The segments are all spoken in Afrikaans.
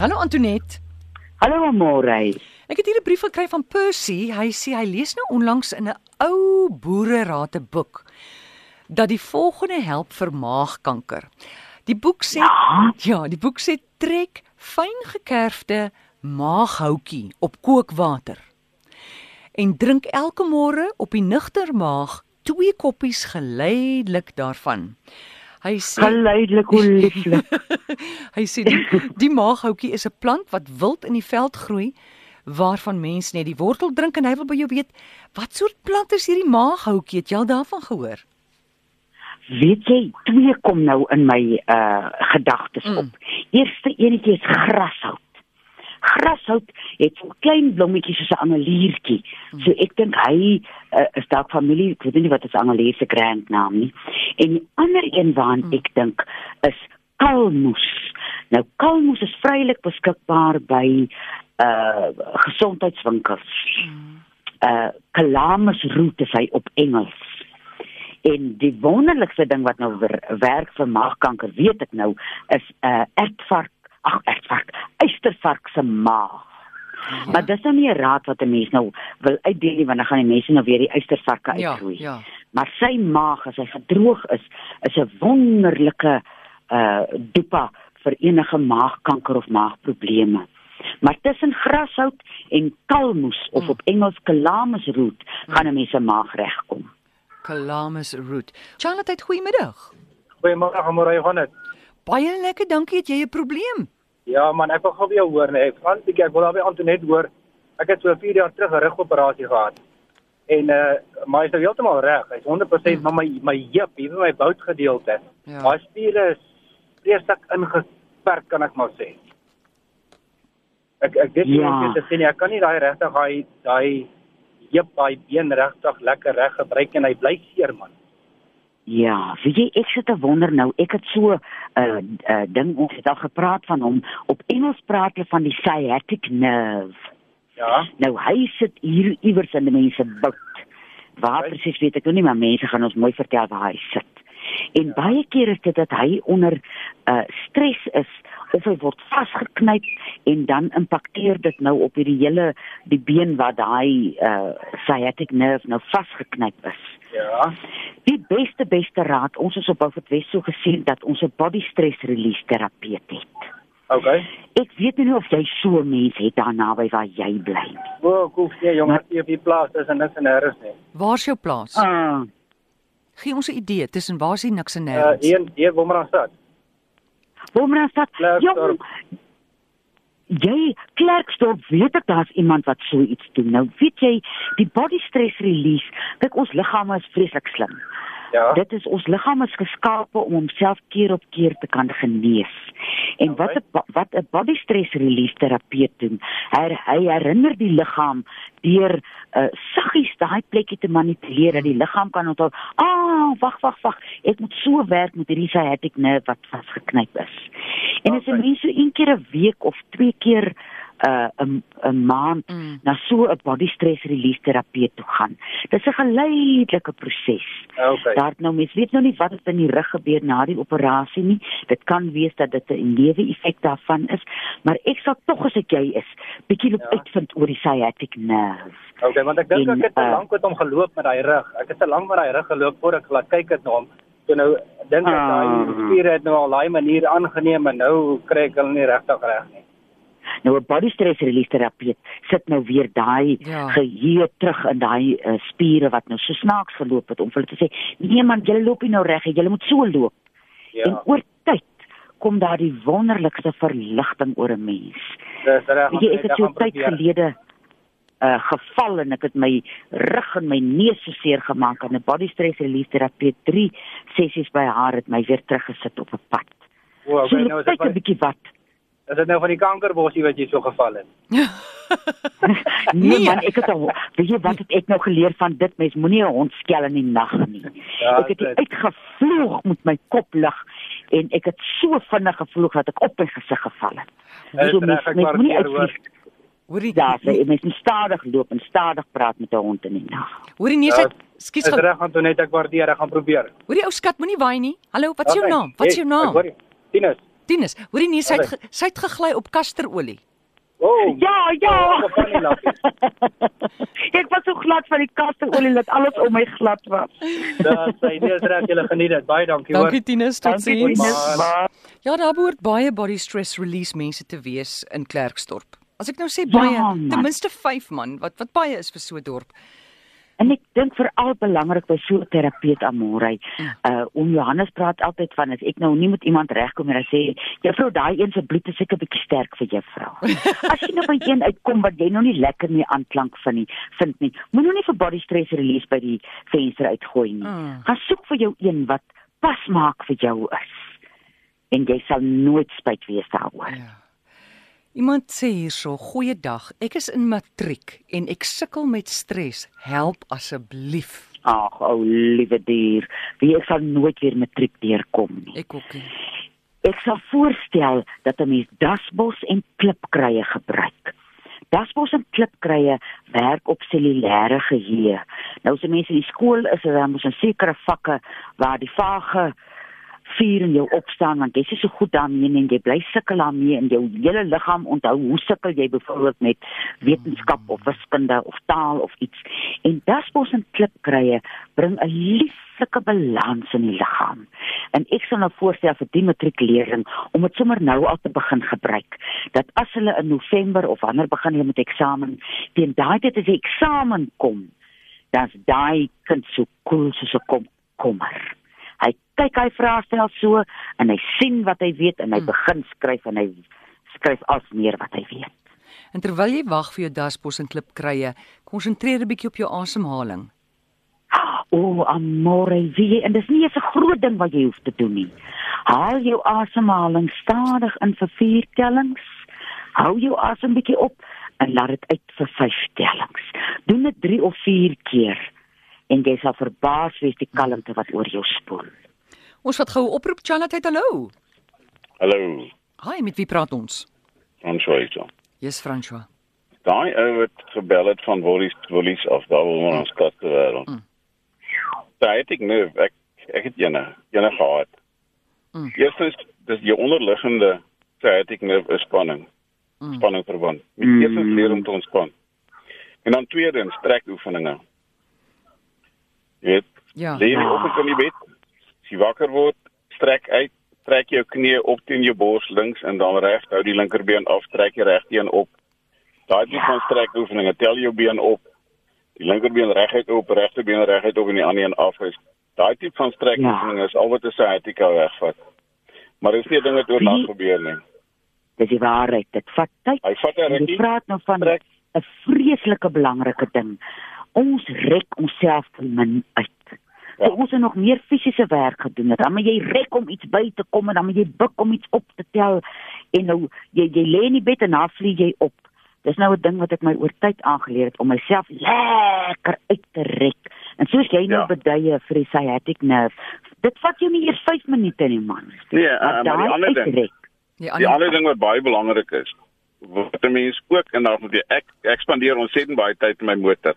Hallo Antoinette. Hallo Amore. Ek het hier 'n brief gekry van Percy. Hy sê hy lees nou onlangs in 'n ou boererate boek dat die volgende help vir maagkanker. Die boek sê Ja? ja, die boek sê trek fyn gekerfde maaghoutjie op kookwater. En drink elke môre op die nugter maag twee koppies geleidelik daarvan. Hy sê Geleidelik hoe lieflik. Hy sê die, die maaghoutjie is 'n plant wat wild in die veld groei waarvan mense net die wortel drink en hy wil by jou weet wat soort plant is hierdie maaghoutjie? Het jy al daarvan gehoor? Weet jy, twee kom nou in my uh gedagtes Mm. op. Eerste enetjie is grashout. Grashout het so klein blommetjies soos 'n angeliertjie. So ek dink hy uh, is dalk familie, ek weet nie wat is angelier se grandnaam nie. En die ander een waaraan ek dink is kalmoes. Nou kalmoes is vrylik beskikbaar by uh gesondheidswinkels. uh calamus root is hy op Engels. En die wonderlikste ding wat nou wer, werk vir maagkanker, weet ek nou, is 'n uh, ertvark, ag ertvark, eystervark se maag. Maar dis nou nie 'n raad wat 'n mens nou wil uitdeel nie want dan gaan die mense nou weer die eystervarke Ja, uitroei. ja. Maar sy maag as hy gedroog is, is 'n wonderlike uh dopa vir enige maagkanker of maagprobleme. Maar tussen grashout en kalmoes of op Engels calamus root gaan 'n mens se maag regkom. Calamus root. Charlotte, goeiemiddag. Goeiemôre, gaan dit. Baie lekker, dankie. Het jy 'n probleem? Ja man, ek wil gou jou hoor nee. Ek gaan bietjie ek wil daar by Antoinette hoor. Ek het so 4 jaar terug 'n rugoperasie gehad. En uh maar hy's nou heeltemal reg. Hy's 100% hmm. maar my my heup, hier by my boutgedeelte. Ja. Daai spiere is vreeslik ingeperk kan ek maar sê. Ek ek dit Ja. ja. te sê nie, ek kan nie daai regtig daai daai heup, daai been regtig lekker reg gebruik en hy bly seer man. Ja, weet jy, ek sit te wonder nou, ek het so 'n uh, uh, ding ons het al gepraat van hom. Op Engels praat hulle van die sciatic nerve. Ja. Nou hy sit hier iewers in die mense bout. Waar Right. presies weet ek nou nie, maar mense gaan ons mooi vertel waar hy sit. En ja. baie keer is dit dat hy onder uh stres is of hy word vasgeknyp en dan impakteer dit nou op hierdie hele die been waar daai uh sciatic nerve nou vasgeknyp is. Ja. Die beste beste raad, ons is op Beaufort West so gesien dat ons 'n body stress release terapeut het. Okay. Ek weet nie of jy so mens het daar naby waar jy bly nie. O, koek nee jong, ek op die plaas is en niks en nêrens nie. Waar's jou plaas? Ah, Gee ons 'n idee tussen waar is die niks en Uh nêrens? hier hier waar maar stad. Wolmaranstad. Klerksdorp. Jong, jy Klerksdorp weet ek daar's iemand wat so iets doen. Nou weet jy, die body stress release, kyk ons liggame is vreeslik slim. Ja. Dit is ons liggaam is geskape om homself keer op keer te kan genees. En wat 'n wat 'n body stress release terapeut doen, hy, hy herinner die liggaam deur uh, saggies daai plekkie te manipuleer dat die liggaam kan onthou, "Ah, wag, wag, wag, ek moet so werk met hierdie sciatic nerve wat vasgeknyp is." En as 'n mens so een keer 'n week of twee keer 'n uh, 'n 'n maand Mm. na so 'n body stress release terapeut toe gaan. Dis 'n geleidelike proses. Okay. Daar nou mens weet nou nie wat het in die rug gebeur na die operasie nie. Dit kan wees dat dit 'n neeweffek daarvan is, maar ek sal tog as ek jy is, bietjie loop Ja. uitvind oor die sciatic nerve. Okay, want ek dink ek het te uh, lank met hom geloop met daai rug. Ek het te lank met daai rug geloop voor ek laat kyk het na hom. So nou dink ek daai Ah. spiere het nou al daai manier aangeneem en nou kry ek hulle nie regtig reg nie. Nou 'n body stress release terapeut sit nou weer daai Ja. geheue terug in daai uh, spiere wat nou so snaaks geloop het om vir hulle te sê, "Nee man, julle loop nie nou reg nie, julle moet so loop." En Ja. oor tyd kom daar die wonderlikste verligting oor 'n mens. Dis reg. Jy, ek het so tyd gelede uh geval en ek het my rug en my neus so seer gemaak en 'n body stress release terapeut 3 sessies by haar het my weer teruggesit op 'n pad. O, okay, so nou is dit 'n bietjie wat. is dit nou van die kankerbossie wat jy so geval het. Nee, Nee. man, ek het al weet jy wat het ek nou geleer van dit mens moenie 'n hond skel in die nag nie. Ja, ek het uitgevloog met my kop lig en ek het so vinnig gevloog dat ek op my gesig geval het. Dis So mens ek mens moenie uitvlieg. Hoorie. Ja, jy mens moet stadig loop en stadig praat met 'n hond in die nag. Hoorie nee, Ja, sy Skus Dis gou. reg Antoinette, ek waardeer, ek gaan probeer. Hoorie ou skat, moenie waai nie. Hallo, wat is jou Okay. naam? Wat is jou Hey, ek naam? jou. Tinus. Tinus, hoorie nee, sy het ge- sy het gegly op kasterolie. Oh, Ja, ja. Ek was so glad van die kasterolie dat alles om my glad was. Dis sy nee, is reg, julle geniet dit. Baie dankie hoor. Dankie Tinus, Dankie, totsiens. Ja, daar behoort baie body stress release mense te wees in Klerksdorp. As ek nou sê Ja, baie, man. ten minste 5 man, wat wat baie is vir so 'n dorp. En ek dink veral belangrik by so 'n terapeut Amorey, uh om Johannes praat altyd van as ek nou nie met iemand regkom en hy sê juffrou daai een se bloed is seker bietjie sterk vir juffrou. As jy nou by een uitkom wat jy nou nie lekker mee aanklank van nie, vind nie. Moet nou nie vir body stress release by die venster uitgooi nie. Mm. Gaan soek vir jou een wat pas maak vir jou is. En jy sal nooit spyt wees daaroor. Ja. Iemand sê hierso, "Goeiedag, ek is in matriek en ek sukkel met stres. Help asseblief." Ag, o liewe dier, wie ek sal nooit weer matriek deurkom nie. Ek ook nie. Ek sal voorstel dat 'n mens dasbos en klipkruie gebruik. Dasbos en klipkruie werk op cellulêre geheue. Nou as 'n mens in die skool is, dan moet 'n sekere vakke waar die vage vuur in jou opstaan want jy's nie so goed daarmee en jy bly sukkel daarmee en jou hele liggaam onthou hoe sukkel jy byvoorbeeld met wetenskap of wiskunde of taal of iets. En dasbos en klipkruie bring 'n lieflike balans in die liggaam. En ek sal nou voorstel vir die matriekleerling om dit sommer nou al te begin gebruik. Dat as hulle in November of wanneer begin hulle met eksamen, teen daai tyd as die eksamen kom, dan's daai kind so koel soos 'n komkommer. Hy kyk hy vraestel so en hy sien wat hy weet en hy Hmm. begin skryf en hy skryf as meer wat hy weet. En terwyl jy wag vir jou dasbos en klipkruie, konsentreer 'n bietjie op jou asemhaling. O, oh, amore, wie en dis nie eens 'n groot ding wat jy hoef te doen nie. Haal jou asemhaling stadig in vir 4 tellings. Hou jou asem bietjie op en laat dit uit vir 5 tellings. Doen dit 3 of 4 keer en jy sal verbaas wees die kalmte wat oor jou spoel. Ons wat gou 'n oproep Chanat het hallo. Hallo, Hi, met wie praat ons? François. Yes, François. Daai ou wat gebel het van Wollies Wollies af daar waar ons kat te wêreld. Mm. Daai het ek nou ek ek het ene, ene gehad. Mm. Eerstens dis jou onderliggende sciatic nerve is spanning. Mm. Spanning verband. Moet Mm. eerstens leer om te ontspan. En dan tweedens trek oefeninge. Jy weet, Ja. lê jy op in die bed. As jy wakker word, strek uit, trek jou knie op teen jou bors links en dan reg, hou die linkerbeen af, trek jy regteen op. Daai tipe van strek oefeninge, tel jou been op. Die linkerbeen reguit op, regterbeen reguit op en die ander een af is. Daai tipe van strek Ja. oefeninge is al wat 'n sciatica wegvat. Maar dis nie 'n ding wat oornag Die- gebeur nie. Dis die waarheid. Dit vat tyd. Hy vat 'n En jy rukkie, praat nou van 'n vreeslike belangrike ding. Ons rek onsself te min uit. Ja. So ons het nog meer fisiese werk gedoen. het. Dan moet jy rek om iets by te kom en dan moet jy buk om iets op te tel en nou jy jy lê in die bed en dan vlieg jy op. Dis nou 'n ding wat ek my oor tyd aangeleer het om myself lekker uit te rek. En soos jy nou Ja. beduie vir die sciatic nerve, dit vat jou nie eers 5 minute nie man. Nee, uh, maar die ander ding, uitrek. Die die ander ander ding wat baie belangrik is, wat 'n mens ook en dan moet jy ek ek spandeer ontsettend baie tyd in my motor.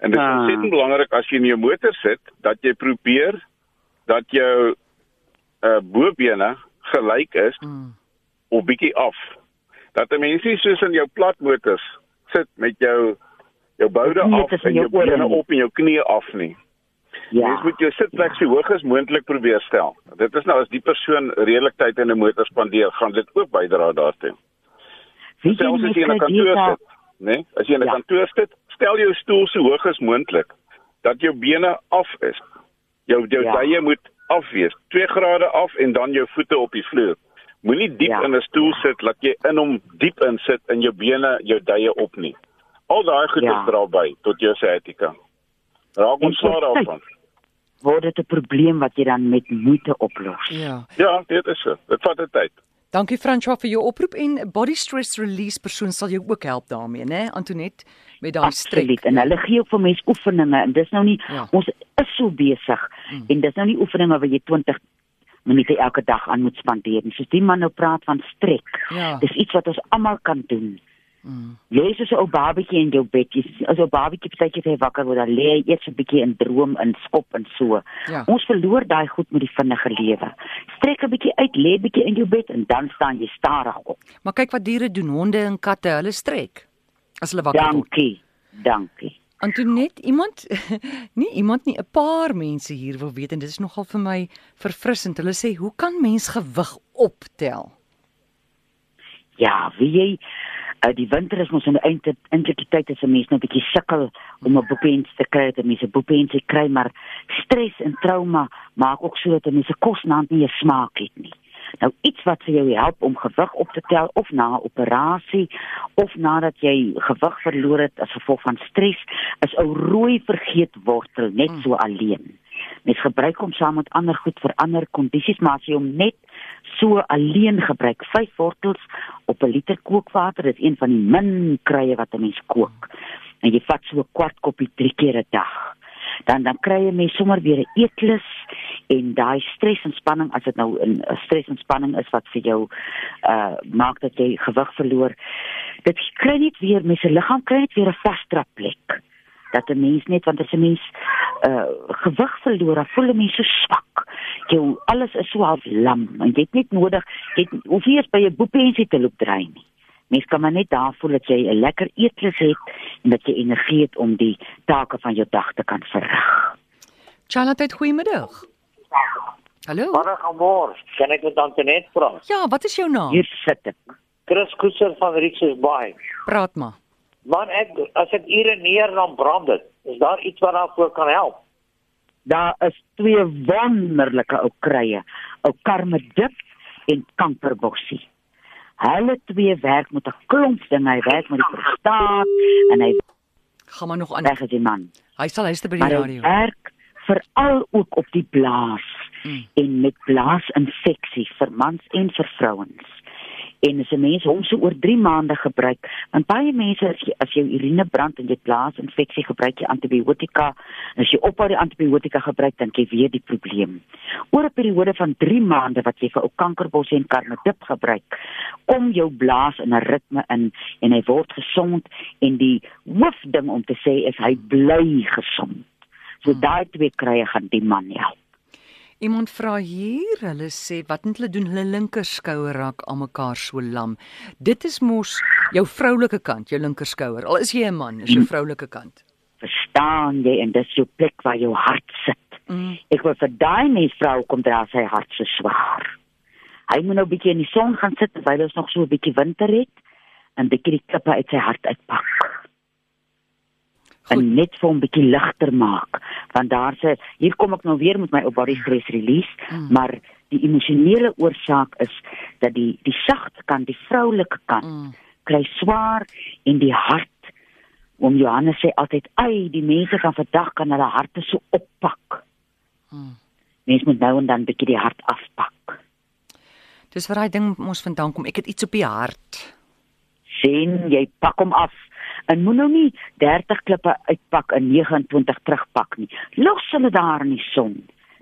En dit is Ah. ontsettend belangrik as jy in jou motor sit dat jy probeer dat jou uh bobene gelyk is Mm. of bietjie af. Dat 'n mens nie soos in jou platmotors sit met jou jou boude af en jou bene op en jou knie af nie. Ja. Mens moet jou sitplek so hoog as moontlik probeer stel. Dit is nou as die persoon redelik tyd in 'n motor spandeer, gaan dit ook bydra daartoe. Weet jy Selfs as jy in 'n kantoor sit, né? Nee? As jy in 'n Ja. kantoor sit, stel jou stoel so hoog as moontlik dat jou bene af is. Jou jou Ja. tye moet af wees, 2 grade af en dan jou voete op die vloer. Moenie diep Ja. in 'n stoel sit laat jy in hom diep in sit en jou bene jou tye op nie. Al daai goeders Ja. dra by tot jou sciatica. Raak ontslae tot tyd. daarvan. word dit 'n probleem wat jy dan met moeite oplos. Ja. Ja, dit is so. Dit vat tyd. Dankie François vir jou oproep en body stress release persoon sal jou ook help daarmee, né? Antoinette met daai strek. Absoluut. En hulle gee ook vir mense oefeninge en dis nou nie Ja. ons is so besig Mm. en dis nou nie oefeninge wat jy 20 minute elke dag aan moet spandeer nie. Soos die man nou praat van strek. Ja. Dis iets wat ons almal kan doen. Mm. Jy is so 'n ou babatjie in jou bed. Jy is as 'n babatjie partytjie jy wakker word, dan lê jy eers 'n bietjie in droom en skop en so. Ja. Ons verloor daai goed met die vinnige lewe. Strek 'n bietjie uit, lê bietjie in jou bed en dan staan jy stadig op. Maar kyk wat diere doen, honde en katte, hulle strek as hulle wakker word. Dankie. Dankie. Antoinette, iemand nie iemand nie, 'n paar mense hier wil weet en dit is nogal vir my verfrissend. Hulle sê, "Hoe kan mens gewig optel?" Ja, wie jy uh, die winter is mos in die einde eintlik tyd as 'n mens nou 'n bietjie sukkel om 'n boepens te kry, dat mense boepens kry, maar stres en trauma maak ook so dat mense kos na nie smaak het nie. Nou iets wat vir jou help om gewig op te tel of na 'n operasie of nadat jy gewig verloor het as gevolg van stres, is 'n rooi vergeetwortel net so alleen. Mens gebruik hom saam met ander goed vir ander kondisies, maar as jy hom net so alleen gebruik, 5 wortels op 'n liter kookwater, dit is een van die min krye wat 'n mens kook. En jy vat so 'n kwart koppie drie keer 'n dag. Dan dan kry jy mens sommer weer 'n eetlus en daai stres en spanning as dit nou 'n stres en spanning is wat vir jou uh maak dat jy gewig verloor. Dit kry net weer mens se liggaam kry net weer 'n vasdra plek dat 'n mens net want as 'n mens uh gewig verloor, dan voel 'n mens so swak. Jou alles is so half lam en jy het net nodig, jy het hoef nie eens by 'n boepensie te loop draai nie. Mens kan maar net daar voel dat jy 'n lekker eetlus het en dat jy energie het om die take van jou dag te kan verrig. Charlotte, goeiemiddag. Hallo. Môre môre, kan ek met Antoinette praat? Ja, wat is jou naam? Hier sit ek. Chris Koeser van Richards Bay. Praat maar. Man ek as ek ure neer dan brand dit. Is daar iets wat daarvoor kan help? Daar is twee wonderlike ou krye, ou karmedip en kankerbossie. Hulle twee werk met 'n klomp dinge. Hy werk met die prostaat en hy Gaan maar nog aan. weg is die man. Hy sal luister by die Maar hy radio. werk veral ook op die blaas Mm. en met blaasinfeksie vir mans en vir vrouens. En as 'n mens hom so oor 3 maande gebruik, want baie mense as jy as jou urine brand en jy het blaasinfeksie, gebruik jy antibiotika. En as jy ophou die antibiotika gebruik, dan jy weer die probleem. Oor 'n periode van 3 maande wat jy vir ou kankerbos en karmedip gebruik, kom jou blaas in 'n ritme in en hy word gesond en die hoofding om te sê is hy bly gesond. So daai twee krye gaan die man help. Iemand vra hier, hulle sê wat moet hulle doen? Hulle linkerskouer raak almekaar so lam. Dit is mos jou vroulike kant, jou linkerskouer. Al is jy 'n man, is jou vroulike kant. Verstaan jy en dis jou plek waar jou hart sit. Mm. Ek wil vir daai mens vrou kom dra sy hart so swaar. Hy moet nou 'n bietjie in die son gaan sit terwyl ons nog so 'n bietjie winter het en bietjie die klippe uit sy hart uitpak. Goed. En net vir hom bietjie ligter maak, want daar's 'n hier kom ek nou weer met my ou body stress release, Mm. maar die emosionele oorsaak is dat die die sagte kant, die vroulike kant Mm. kry swaar en die hart om Johannes sê altyd ai die mense van vandag kan hulle harte so oppak. Mm. Mense moet nou en dan bietjie die hart afpak. Dis waar daai ding mos vandaan kom. Ek het iets op die hart. Sien jy pak hom af en moet nou nie 30 klippe uitpak en 29 terugpak nie. Los hulle daar in die son.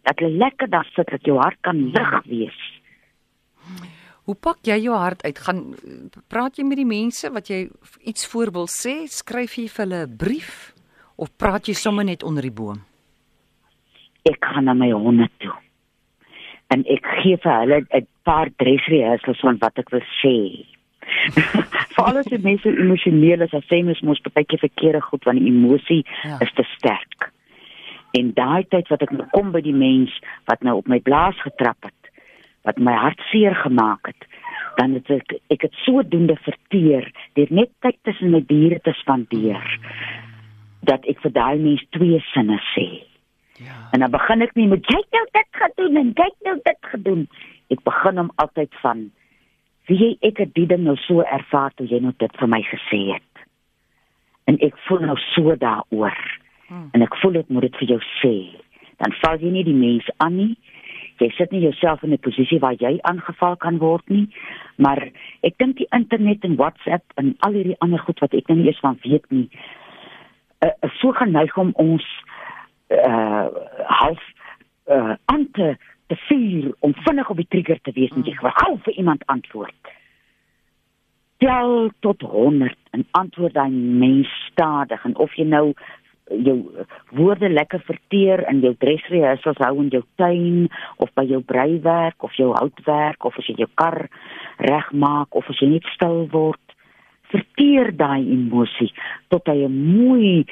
Dat hulle lekker daar sit dat jou hart kan lig wees. Hoe pak jy jou hart uit? Gaan praat jy met die mense wat jy iets voor wil sê? Skryf jy vir hulle 'n brief of praat jy sommer net onder die boom? Ek gaan na my honde toe. En ek gee vir hulle 'n paar dressrehearsals van wat ek wil sê. Veral as die mense emosioneel is, as sê mens mos baie keer verkeerde goed want die emosie ja. is te sterk. En daai tyd wat ek nou kom by die mens wat nou op my blaas getrap het, wat my hart seer gemaak het, dan het ek ek het sodoende verteer deur net tyd tussen my diere te spandeer dat ek vir daai mens twee sinne sê. Ja. En dan begin ek nie met jy het nou dit gedoen en jy het nou dit gedoen. Ek begin hom altyd van wie jy ek het die ding nou so ervaar toe jy nou dit vir my gesê het. En ek voel nou so daaroor. Hmm. En ek voel ek moet dit vir jou sê. Dan val jy nie die mens aan nie. Jy sit nie jouself in 'n posisie waar jy aangeval kan word nie. Maar ek dink die internet en WhatsApp en al hierdie ander goed wat ek nou nie eens van weet nie, uh, is so geneig om ons uh half uh aan te te vuur om vinnig op die trigger te wees en jy gou vir iemand antwoord. tel tot 100 en antwoord daai mens stadig en of jy nou jou woorde lekker verteer in jou dressrehearsals hou in jou tuin of by jou breiwerk of jou houtwerk of as jy jou kar regmaak of as jy net stil word verteer daai emosie tot hy 'n mooi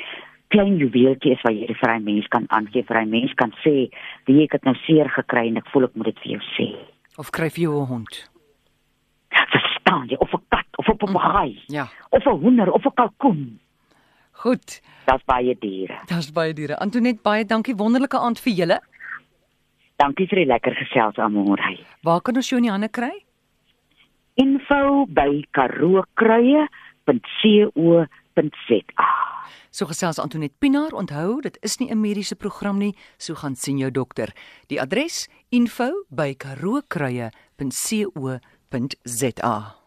klein juweeltjie is wat jy vir 'n mens kan aangee vir 'n mens kan sê wie ek het nou seer gekry en ek voel ek moet dit vir jou sê Of kry vir jou 'n hond? verstaan jy of 'n kat of 'n papegaai Ja. of 'n hoender of 'n kalkoen Goed. daar's baie diere Daar's baie diere. Antoinette, baie dankie. Wonderlike aand vir julle. dankie vir die lekker gesels almôre Waar kan ons jou in die hande kry? info by karookruie.co.za So gesels Antoinette Pinaar, onthou, dit is nie 'n mediese program nie, so gaan sien jou dokter. Die adres: info@karookruie.co.za.